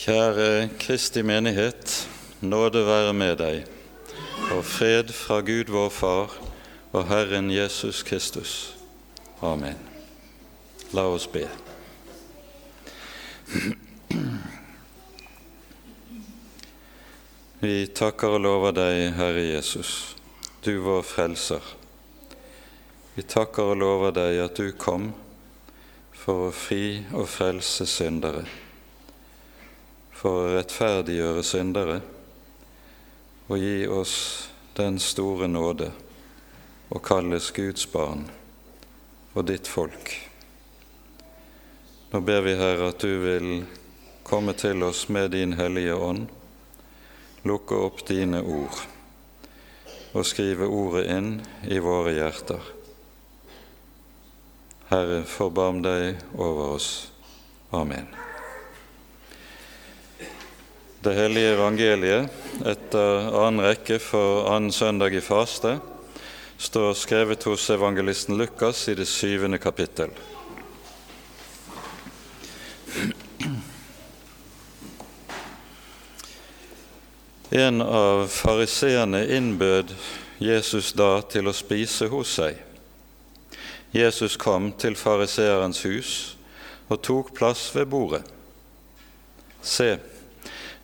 Kjære Kristi menighet, nåde være med deg, og fred fra Gud vår Far og Herren Jesus Kristus. Amen. La oss be. Vi takker og lover deg, Herre Jesus, du vår Frelser. Vi takker og lover deg at du kom for å fri og frelse syndere for å rettferdiggjøre syndere og gi oss den store nåde å kalles Guds barn og ditt folk. Nå ber vi, Herre, at du vil komme til oss med din Hellige Ånd, lukke opp dine ord og skrive ordet inn i våre hjerter. Herre, forbarm deg over oss. Amen. Det hellige evangeliet etter annen rekke for annen søndag i faste står skrevet hos evangelisten Lukas i det syvende kapittel. En av fariseerne innbød Jesus da til å spise hos seg. Jesus kom til fariseerens hus og tok plass ved bordet. Se,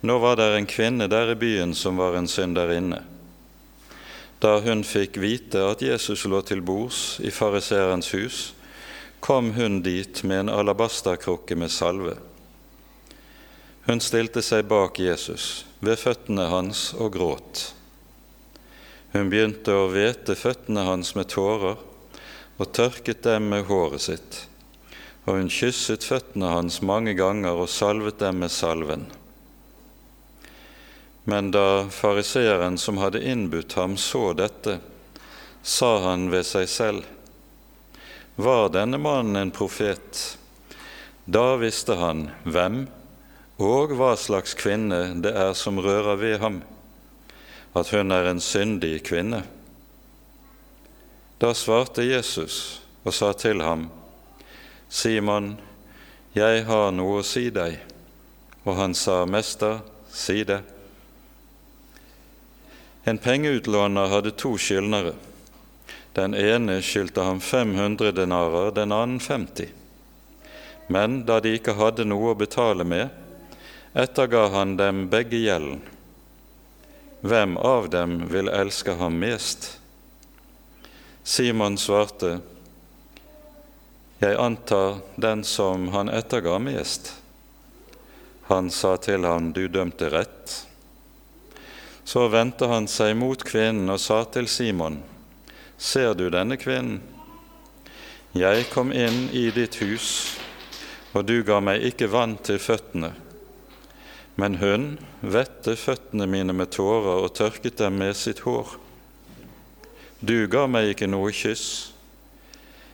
nå var det en kvinne der i byen som var en synderinne. Da hun fikk vite at Jesus lå til bords i fariseerens hus, kom hun dit med en alabasterkrukke med salve. Hun stilte seg bak Jesus, ved føttene hans, og gråt. Hun begynte å hvete føttene hans med tårer og tørket dem med håret sitt, og hun kysset føttene hans mange ganger og salvet dem med salven. Men da fariseeren som hadde innbudt ham, så dette, sa han ved seg selv, var denne mannen en profet? Da visste han hvem og hva slags kvinne det er som rører ved ham, at hun er en syndig kvinne. Da svarte Jesus og sa til ham, Simon, jeg har noe å si deg. Og han sa, Mester, si det. En pengeutlåner hadde to skyldnere. Den ene skyldte ham 500 denarer, den annen 50. Men da de ikke hadde noe å betale med, etterga han dem begge gjelden. Hvem av dem vil elske ham mest? Simon svarte, Jeg antar den som han etterga mest. Han sa til ham, Du dømte rett. Så vendte han seg mot kvinnen og sa til Simon, Ser du denne kvinnen? Jeg kom inn i ditt hus, og du ga meg ikke vann til føttene. Men hun vette føttene mine med tårer og tørket dem med sitt hår. Du ga meg ikke noe kyss,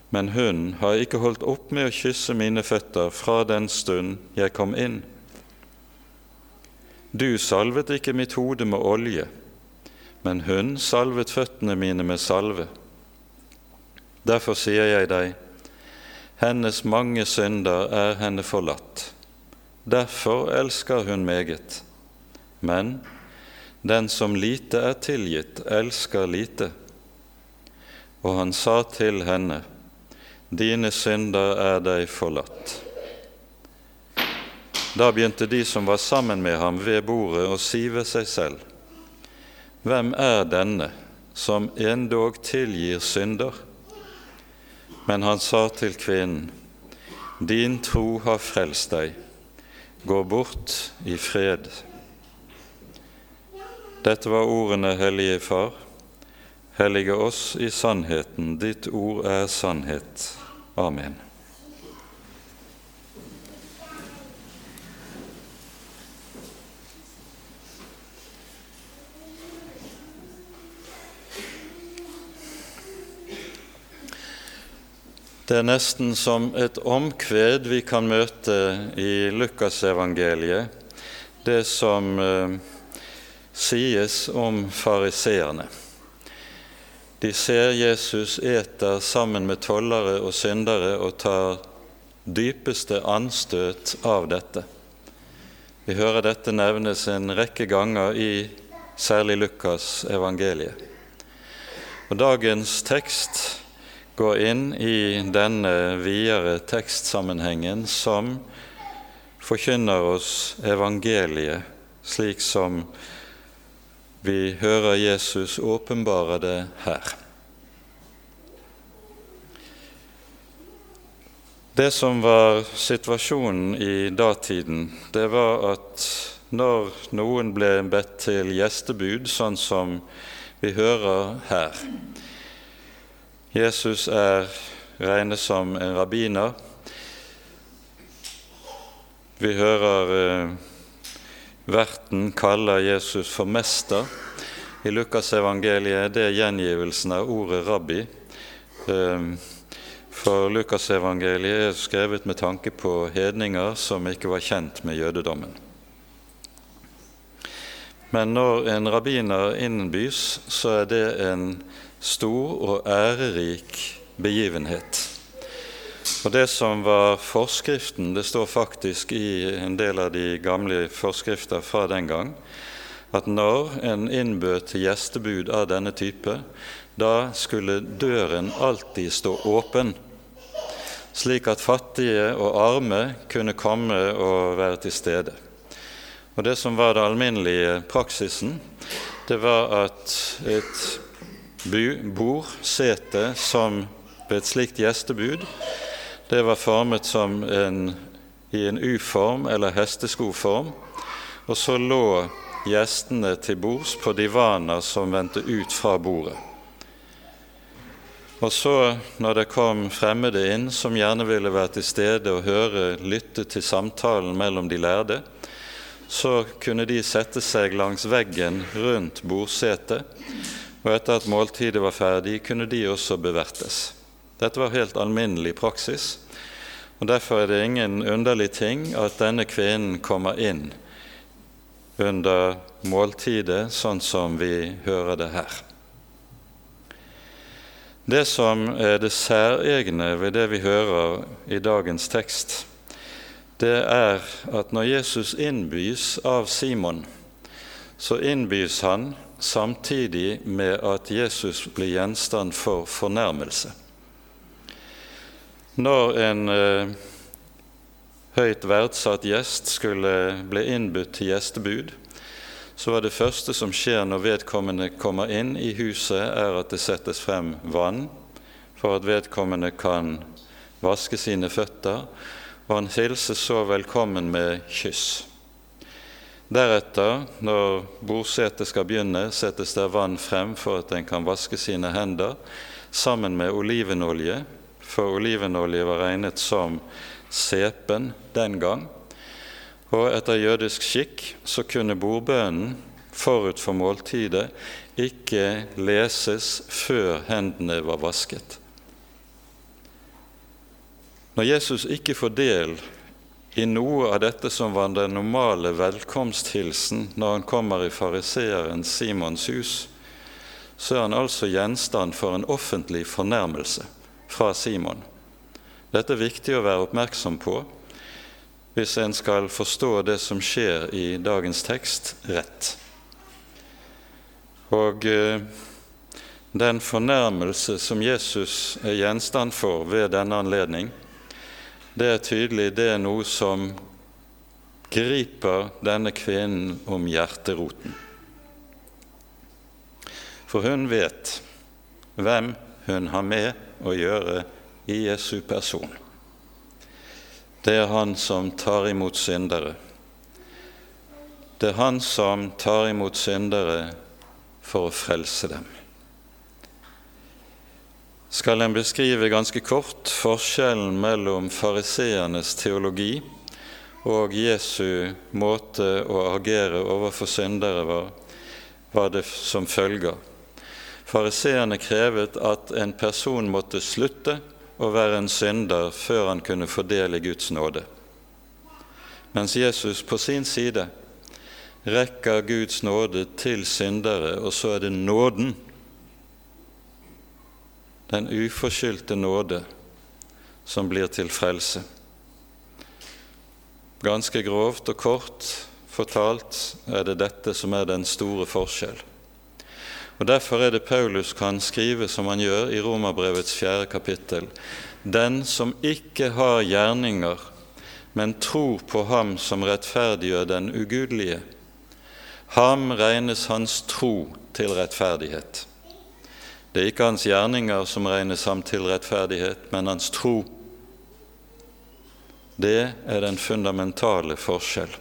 men hun har ikke holdt opp med å kysse mine føtter fra den stund jeg kom inn. Du salvet ikke mitt hode med olje, men hun salvet føttene mine med salve. Derfor sier jeg deg, hennes mange synder er henne forlatt. Derfor elsker hun meget. Men den som lite er tilgitt, elsker lite. Og han sa til henne, dine synder er deg forlatt. Da begynte de som var sammen med ham ved bordet, å sive seg selv:" Hvem er denne som endog tilgir synder? Men han sa til kvinnen, Din tro har frelst deg. Gå bort i fred. Dette var ordene, Hellige Far. Hellige oss i sannheten. Ditt ord er sannhet. Amen. Det er nesten som et omkved vi kan møte i Lukasevangeliet, det som eh, sies om fariseerne. De ser Jesus eter sammen med tollere og syndere og tar dypeste anstøt av dette. Vi hører dette nevnes en rekke ganger i særlig Lukas evangeliet. Og Dagens tekst går inn i denne videre tekstsammenhengen som forkynner oss evangeliet, slik som vi hører Jesus åpenbare det her. Det som var situasjonen i datiden, det var at når noen ble bedt til gjestebud, sånn som vi hører her Jesus er regnet som en rabbiner. Vi hører eh, verten kaller Jesus for mester. I Lukasevangeliet er det gjengivelsen av ordet rabbi. Eh, for Lukasevangeliet er skrevet med tanke på hedninger som ikke var kjent med jødedommen. Men når en rabbiner innbys, så er det en stor og ærerik begivenhet. Og Det som var forskriften, det står faktisk i en del av de gamle forskrifter fra den gang, at når en innbød til gjestebud av denne type, da skulle døren alltid stå åpen slik at fattige og arme kunne komme og være til stede. Og Det som var den alminnelige praksisen, det var at et bord, sete, som ved et slikt gjestebud, det var formet som en, i en U-form eller hesteskoform, og så lå gjestene til bords på divaner som vendte ut fra bordet. Og så, når det kom fremmede inn som gjerne ville være til stede og høre, lytte til samtalen mellom de lærde, så kunne de sette seg langs veggen rundt bordsetet, og etter at måltidet var ferdig, kunne de også bevertes. Dette var helt alminnelig praksis, og derfor er det ingen underlig ting at denne kvinnen kommer inn under måltidet, sånn som vi hører det her. Det som er det særegne ved det vi hører i dagens tekst, det er at når Jesus innbys av Simon, så innbys han samtidig med at Jesus blir gjenstand for fornærmelse. Når en eh, høyt verdsatt gjest skulle bli innbudt til gjestebud, så var det første som skjer når vedkommende kommer inn i huset, er at det settes frem vann for at vedkommende kan vaske sine føtter, og han hilses så velkommen med kyss. Deretter, når bordsetet skal begynne, settes der vann frem for at en kan vaske sine hender, sammen med olivenolje, for olivenolje var regnet som sepen den gang. Og etter jødisk skikk så kunne bordbønnen forut for måltidet ikke leses før hendene var vasket. Når Jesus ikke får del i noe av dette som var den normale velkomsthilsen når han kommer i fariseeren Simons hus, så er han altså gjenstand for en offentlig fornærmelse fra Simon. Dette er viktig å være oppmerksom på, hvis en skal forstå det som skjer i dagens tekst, rett. Og eh, den fornærmelse som Jesus er gjenstand for ved denne anledning, det er tydelig det er noe som griper denne kvinnen om hjerteroten. For hun vet hvem hun har med å gjøre i Jesu person det er han som tar imot syndere. Det er han som tar imot syndere for å frelse dem. Skal en beskrive ganske kort forskjellen mellom fariseernes teologi og Jesu måte å agere overfor syndere var, var det som følger. Fariseerne krevet at en person måtte slutte å være en synder før han kunne fordele Guds nåde. Mens Jesus på sin side rekker Guds nåde til syndere, og så er det nåden, den uforskyldte nåde, som blir til frelse. Ganske grovt og kort fortalt er det dette som er den store forskjell. Og Derfor er det Paulus kan skrive som han gjør i Romerbrevets fjerde kapittel. Den som ikke har gjerninger, men tror på ham som rettferdiggjør den ugudelige, ham regnes hans tro til rettferdighet. Det er ikke hans gjerninger som regnes ham til rettferdighet, men hans tro. Det er den fundamentale forskjell.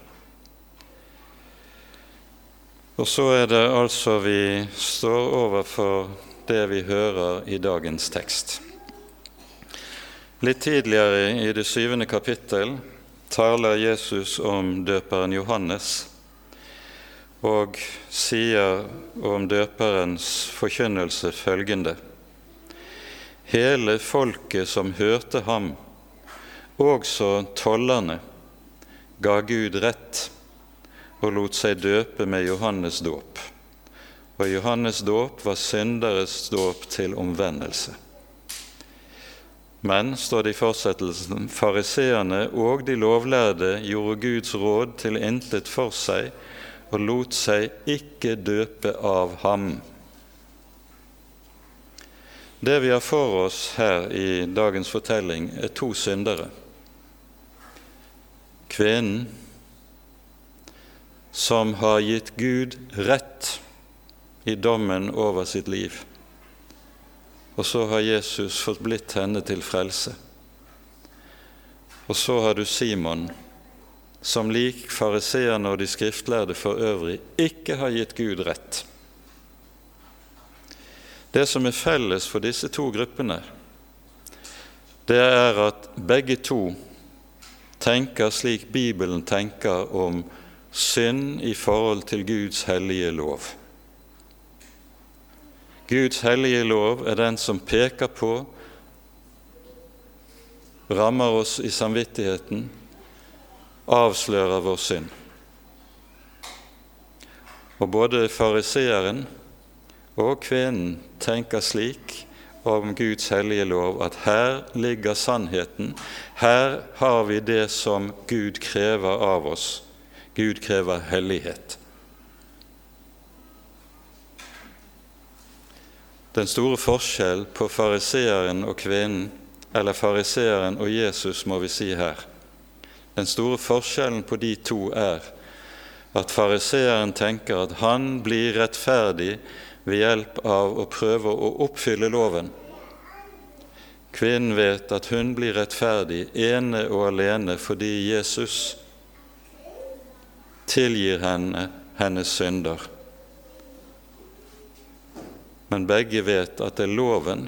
Og så er det altså vi står overfor det vi hører i dagens tekst. Litt tidligere i det syvende kapittel taler Jesus om døperen Johannes og sier om døperens forkynnelse følgende.: Hele folket som hørte ham, også tollerne, ga Gud rett og lot seg døpe med Johannes dåp. Og Johannes dåp var synderes dåp til omvendelse. Men, står det i fortsettelsen, fariseerne og de lovlærde gjorde Guds råd til intet for seg og lot seg ikke døpe av ham. Det vi har for oss her i dagens fortelling, er to syndere. Kvinnen som har gitt Gud rett i dommen over sitt liv. Og så har Jesus fått blitt henne til frelse. Og så har du Simon, som lik fariseerne og de skriftlærde for øvrig ikke har gitt Gud rett. Det som er felles for disse to gruppene, det er at begge to tenker slik Bibelen tenker om synd i forhold til Guds hellige lov. Guds hellige lov er den som peker på, rammer oss i samvittigheten, avslører vår synd. Og både fariseeren og kvinnen tenker slik om Guds hellige lov at her ligger sannheten, her har vi det som Gud krever av oss Gud krever hellighet. Den store forskjell på fariseeren og kvinnen, eller fariseeren og Jesus, må vi si her. Den store forskjellen på de to er at fariseeren tenker at han blir rettferdig ved hjelp av å prøve å oppfylle loven. Kvinnen vet at hun blir rettferdig ene og alene fordi Jesus tilgir henne hennes synder. Men begge vet at det er loven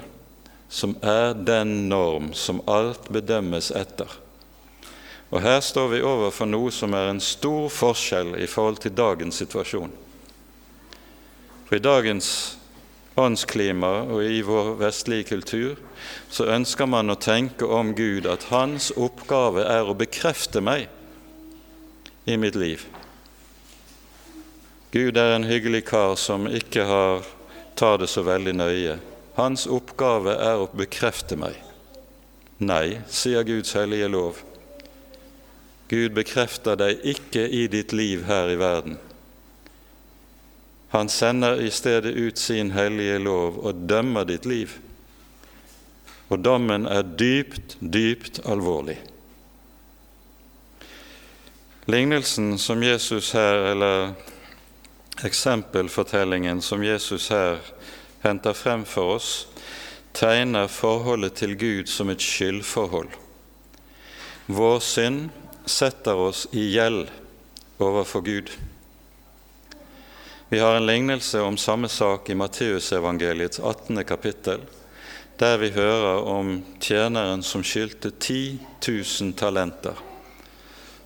som er den norm som alt bedømmes etter. Og Her står vi overfor noe som er en stor forskjell i forhold til dagens situasjon. For I dagens åndsklima og i vår vestlige kultur så ønsker man å tenke om Gud at hans oppgave er å bekrefte meg i mitt liv. Gud er en hyggelig kar som ikke har, tar det så veldig nøye. Hans oppgave er å bekrefte meg. Nei, sier Guds hellige lov. Gud bekrefter deg ikke i ditt liv her i verden. Han sender i stedet ut sin hellige lov og dømmer ditt liv. Og dommen er dypt, dypt alvorlig. Lignelsen som Jesus her, eller Eksempelfortellingen som Jesus her henter frem for oss, tegner forholdet til Gud som et skyldforhold. Vår synd setter oss i gjeld overfor Gud. Vi har en lignelse om samme sak i Matteusevangeliets 18. kapittel, der vi hører om tjeneren som skyldte 10 000 talenter,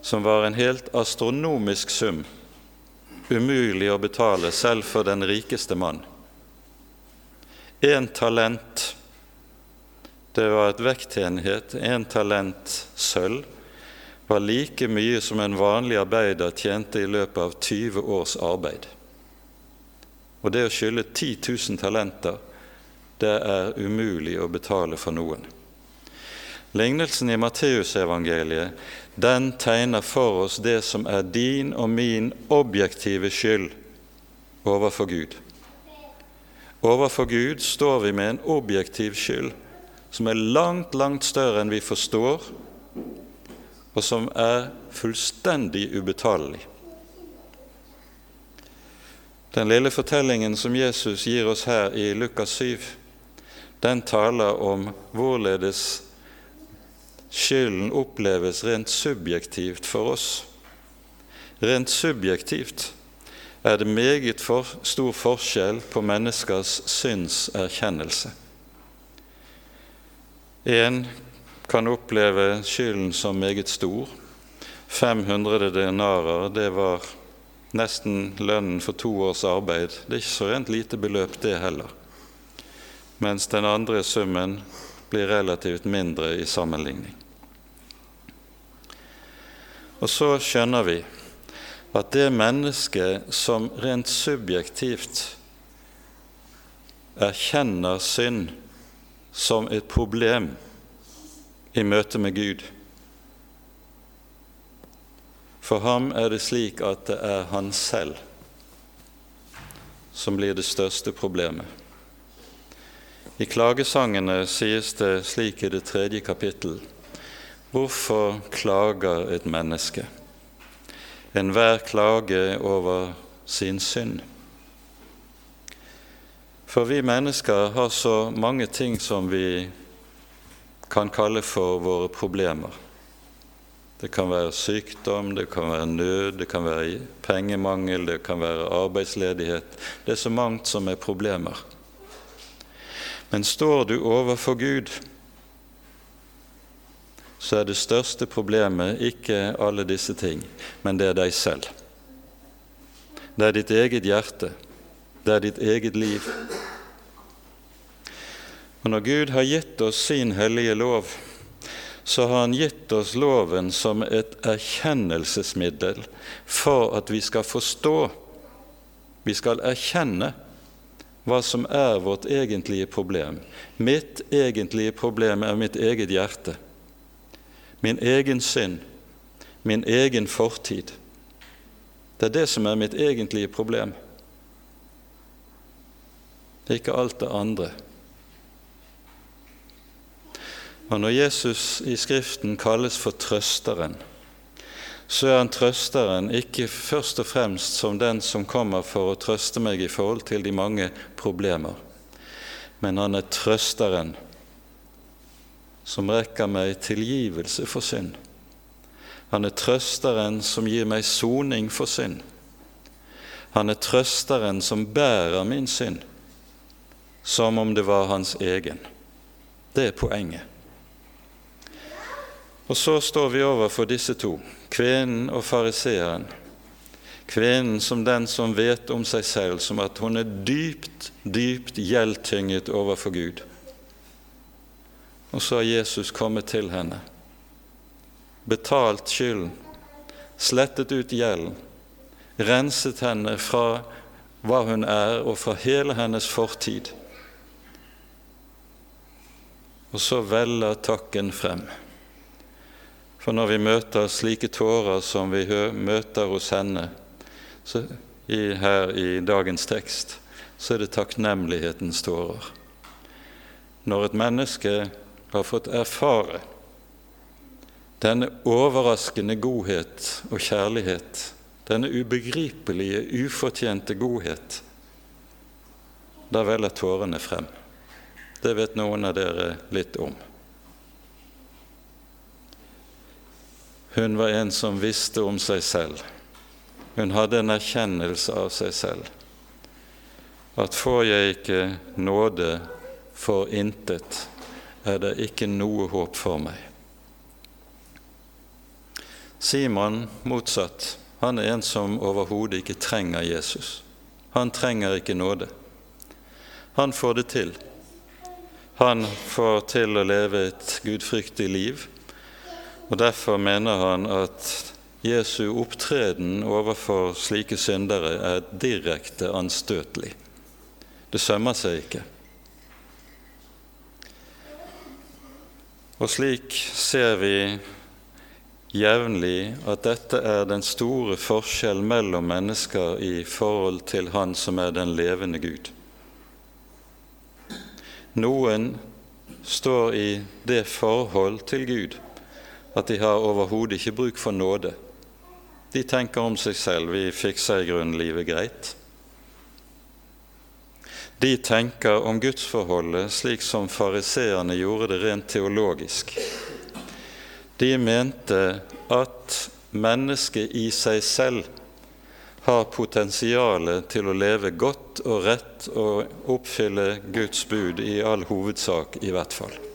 som var en helt astronomisk sum umulig å betale selv for den rikeste mann. Én talent, det var et vektenhet, én talent sølv, var like mye som en vanlig arbeider tjente i løpet av 20 års arbeid. Og det å skylde 10 000 talenter, det er umulig å betale for noen. Lignelsen i Matteusevangeliet den tegner for oss det som er din og min objektive skyld overfor Gud. Overfor Gud står vi med en objektiv skyld som er langt, langt større enn vi forstår, og som er fullstendig ubetalelig. Den lille fortellingen som Jesus gir oss her i Lukas 7, den taler om hvorledes skylden oppleves rent subjektivt for oss. Rent subjektivt er det meget for stor forskjell på menneskers synserkjennelse. En kan oppleve skylden som meget stor. 500 denarer, det var nesten lønnen for to års arbeid. Det er ikke så rent lite beløp, det heller. Mens den andre summen blir relativt mindre i sammenligning. Og så skjønner vi at det mennesket som rent subjektivt erkjenner synd som et problem i møte med Gud For ham er det slik at det er han selv som blir det største problemet. I klagesangene sies det slik i det tredje kapittel Hvorfor klager et menneske? Enhver klage over sin synd. For vi mennesker har så mange ting som vi kan kalle for våre problemer. Det kan være sykdom, det kan være nød, det kan være pengemangel, det kan være arbeidsledighet. Det er så mangt som er problemer. Men står du overfor Gud, så er det største problemet ikke alle disse ting, men det er deg selv. Det er ditt eget hjerte, det er ditt eget liv. Og Når Gud har gitt oss sin hellige lov, så har Han gitt oss loven som et erkjennelsesmiddel for at vi skal forstå, vi skal erkjenne hva som er vårt egentlige problem. Mitt egentlige problem er mitt eget hjerte min egen synd, min egen fortid. Det er det som er mitt egentlige problem. Ikke alt det andre. Og Når Jesus i Skriften kalles for trøsteren, så er han trøsteren ikke først og fremst som den som kommer for å trøste meg i forhold til de mange problemer, men han er trøsteren som rekker meg tilgivelse for synd. Han er trøsteren som gir meg soning for synd. Han er trøsteren som bærer min synd, som om det var hans egen. Det er poenget. Og så står vi overfor disse to, kvinnen og fariseeren. Kvinnen som den som vet om seg selv som at hun er dypt, dypt gjeldtynget overfor Gud. Og så har Jesus kommet til henne, betalt skylden, slettet ut gjelden, renset henne fra hva hun er, og fra hele hennes fortid. Og så veller takken frem. For når vi møter slike tårer som vi møter hos henne så, i, her i dagens tekst, så er det takknemlighetens tårer. Når et menneske har fått erfare denne overraskende godhet og kjærlighet, denne ubegripelige, ufortjente godhet, da veller tårene frem. Det vet noen av dere litt om. Hun var en som visste om seg selv. Hun hadde en erkjennelse av seg selv. At får jeg ikke nåde for intet, er det ikke noe håp for meg. Simon motsatt. Han er en som overhodet ikke trenger Jesus. Han trenger ikke nåde. Han får det til. Han får til å leve et gudfryktig liv, og derfor mener han at Jesu opptreden overfor slike syndere er direkte anstøtelig. Det sømmer seg ikke. Og slik ser vi jevnlig at dette er den store forskjell mellom mennesker i forhold til Han som er den levende Gud. Noen står i det forhold til Gud at de har overhodet ikke bruk for nåde. De tenker om seg selv 'vi fikser i grunnen livet greit'. De tenker om gudsforholdet slik som fariseerne gjorde det rent teologisk. De mente at mennesket i seg selv har potensial til å leve godt og rett og oppfylle Guds bud, i all hovedsak i hvert fall.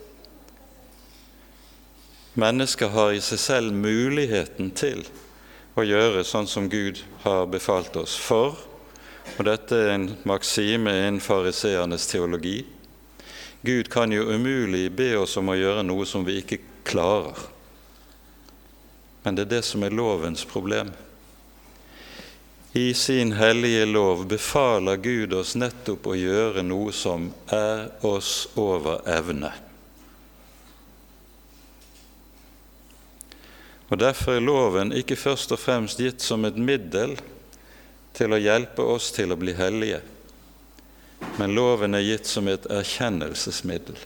Mennesket har i seg selv muligheten til å gjøre sånn som Gud har befalt oss. For, og dette er en maksime innen fariseernes teologi, Gud kan jo umulig be oss om å gjøre noe som vi ikke klarer. Men det er det som er lovens problem. I sin hellige lov befaler Gud oss nettopp å gjøre noe som er oss over evne. Og Derfor er loven ikke først og fremst gitt som et middel til å hjelpe oss til å bli hellige, men loven er gitt som et erkjennelsesmiddel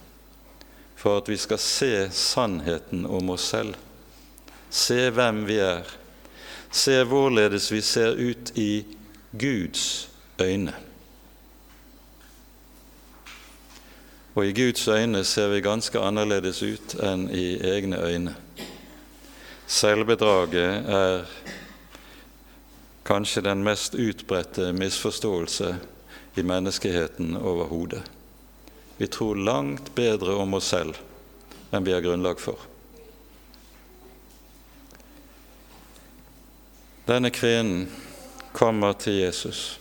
for at vi skal se sannheten om oss selv, se hvem vi er, se hvorledes vi ser ut i Guds øyne. Og i Guds øyne ser vi ganske annerledes ut enn i egne øyne. Selvbedraget er kanskje den mest utbredte misforståelse i menneskeheten overhodet. Vi tror langt bedre om oss selv enn vi har grunnlag for. Denne kvinnen kommer til Jesus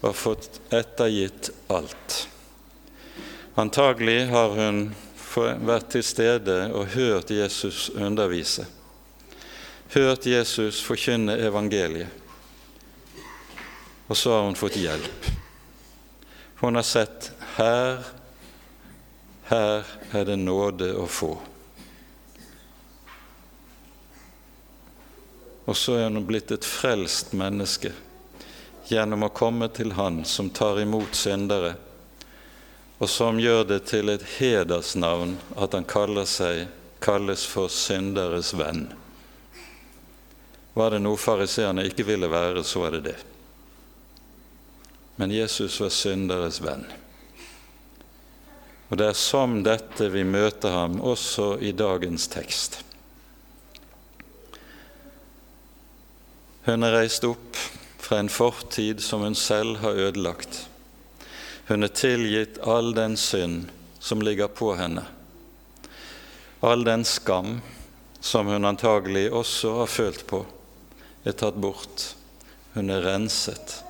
og har fått ettergitt alt. Antagelig har hun vært til stede og hørt Jesus undervise hørt Jesus forkynne evangeliet. Og så har hun fått hjelp. Hun har sett her, her er det nåde å få. Og så er hun blitt et frelst menneske gjennom å komme til Han som tar imot syndere, og som gjør det til et hedersnavn at han seg, kalles for synderes venn. Var det noe fariseerne ikke ville være, så var det det. Men Jesus var synderes venn. Og det er som dette vi møter ham også i dagens tekst. Hun er reist opp fra en fortid som hun selv har ødelagt. Hun er tilgitt all den synd som ligger på henne, all den skam som hun antagelig også har følt på er tatt bort. Hun er renset.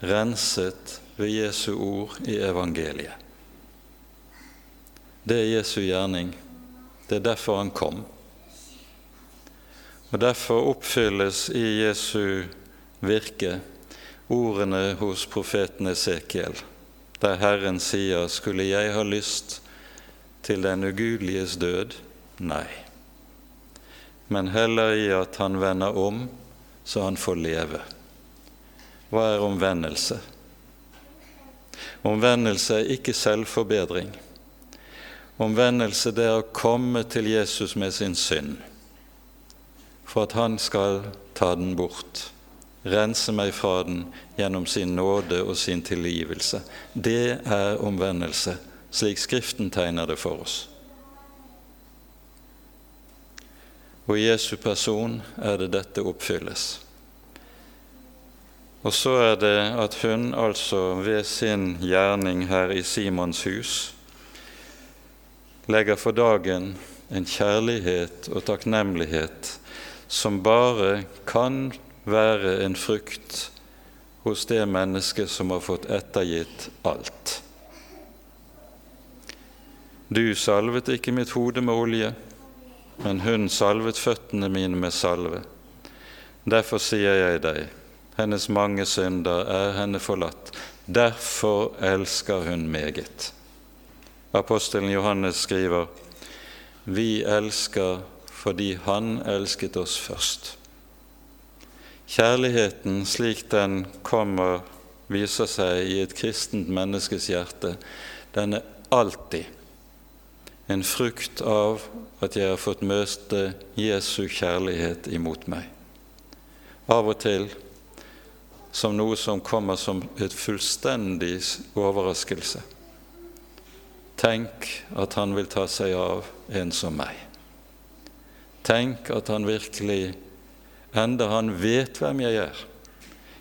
Renset ved Jesu ord i evangeliet. Det er Jesu gjerning. Det er derfor han kom. Og Derfor oppfylles i Jesu virke ordene hos profeten Esekiel, der Herren sier, 'Skulle jeg ha lyst til den ugudeliges død?' Nei, men heller i at han vender om så han får leve. Hva er omvendelse? Omvendelse er ikke selvforbedring. Omvendelse det er å komme til Jesus med sin synd, for at han skal ta den bort, rense meg fra den gjennom sin nåde og sin tilgivelse. Det er omvendelse, slik Skriften tegner det for oss. Og i Jesu person er det dette oppfylles. Og så er det at hun altså ved sin gjerning her i Simons hus legger for dagen en kjærlighet og takknemlighet som bare kan være en frukt hos det mennesket som har fått ettergitt alt. Du salvet ikke mitt hode med olje men hun salvet føttene mine med salve. Derfor sier jeg deg, hennes mange synder er henne forlatt. Derfor elsker hun meget. Apostelen Johannes skriver, vi elsker fordi Han elsket oss først. Kjærligheten slik den kommer, viser seg i et kristent menneskes hjerte, den er alltid en frukt av at jeg har fått møte Jesu kjærlighet imot meg. Av og til som noe som kommer som et fullstendig overraskelse. Tenk at han vil ta seg av en som meg. Tenk at han virkelig, enda han vet hvem jeg er,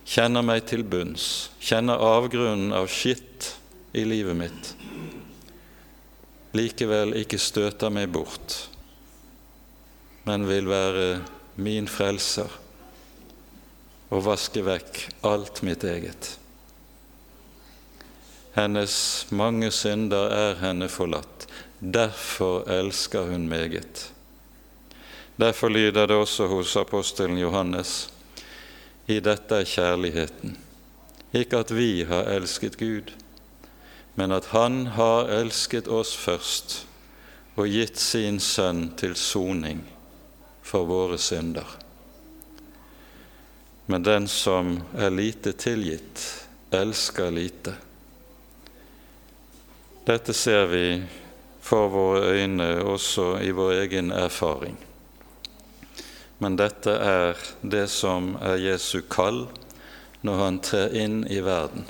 kjenner meg til bunns, kjenner avgrunnen av skitt i livet mitt, likevel ikke støter meg bort, men vil være min frelser og vaske vekk alt mitt eget. Hennes mange synder er henne forlatt. Derfor elsker hun meget. Derfor lyder det også hos apostelen Johannes i dette er kjærligheten. Ikke at vi har elsket Gud, men at Han har elsket oss først og gitt sin Sønn til soning for våre synder. Men den som er lite tilgitt, elsker lite. Dette ser vi for våre øyne også i vår egen erfaring. Men dette er det som er Jesu kall når han trer inn i verden.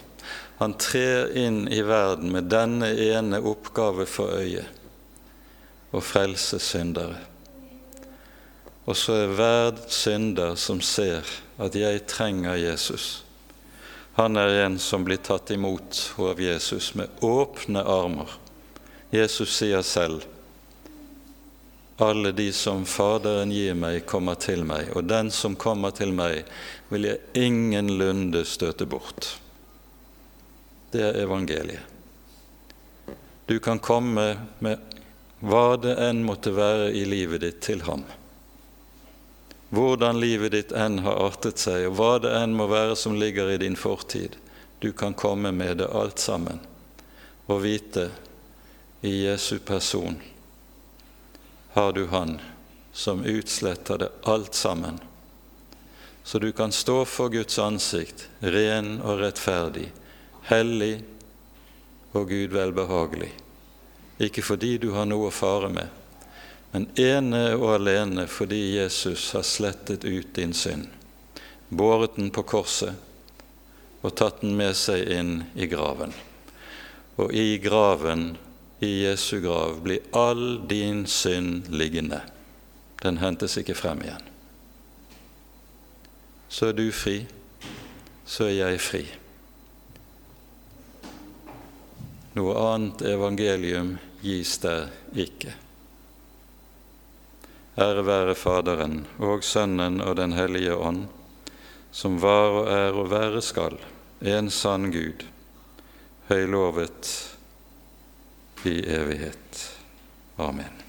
Han trer inn i verden med denne ene oppgave for øyet å frelse syndere. Og så er hver synder som ser at 'jeg trenger Jesus', han er en som blir tatt imot av Jesus med åpne armer. Jesus sier selv alle de som Faderen gir meg, kommer til meg, og den som kommer til meg, vil jeg ingenlunde støte bort. Det er evangeliet. Du kan komme med hva det enn måtte være i livet ditt, til ham. Hvordan livet ditt enn har artet seg, og hva det enn må være som ligger i din fortid. Du kan komme med det alt sammen og vite i Jesu person har du Han som utsletter det alt sammen, så du kan stå for Guds ansikt ren og rettferdig, hellig og Gud velbehagelig, ikke fordi du har noe å fare med, men ene og alene fordi Jesus har slettet ut din synd, båret den på korset og tatt den med seg inn i graven. Og i graven i Jesu grav blir all din synd liggende. Den hentes ikke frem igjen. Så er du fri, så er jeg fri. Noe annet evangelium gis der ikke. Ære være Faderen og Sønnen og Den hellige ånd, som var og er og være skal, en sann Gud, høylovet i evighet. Amen.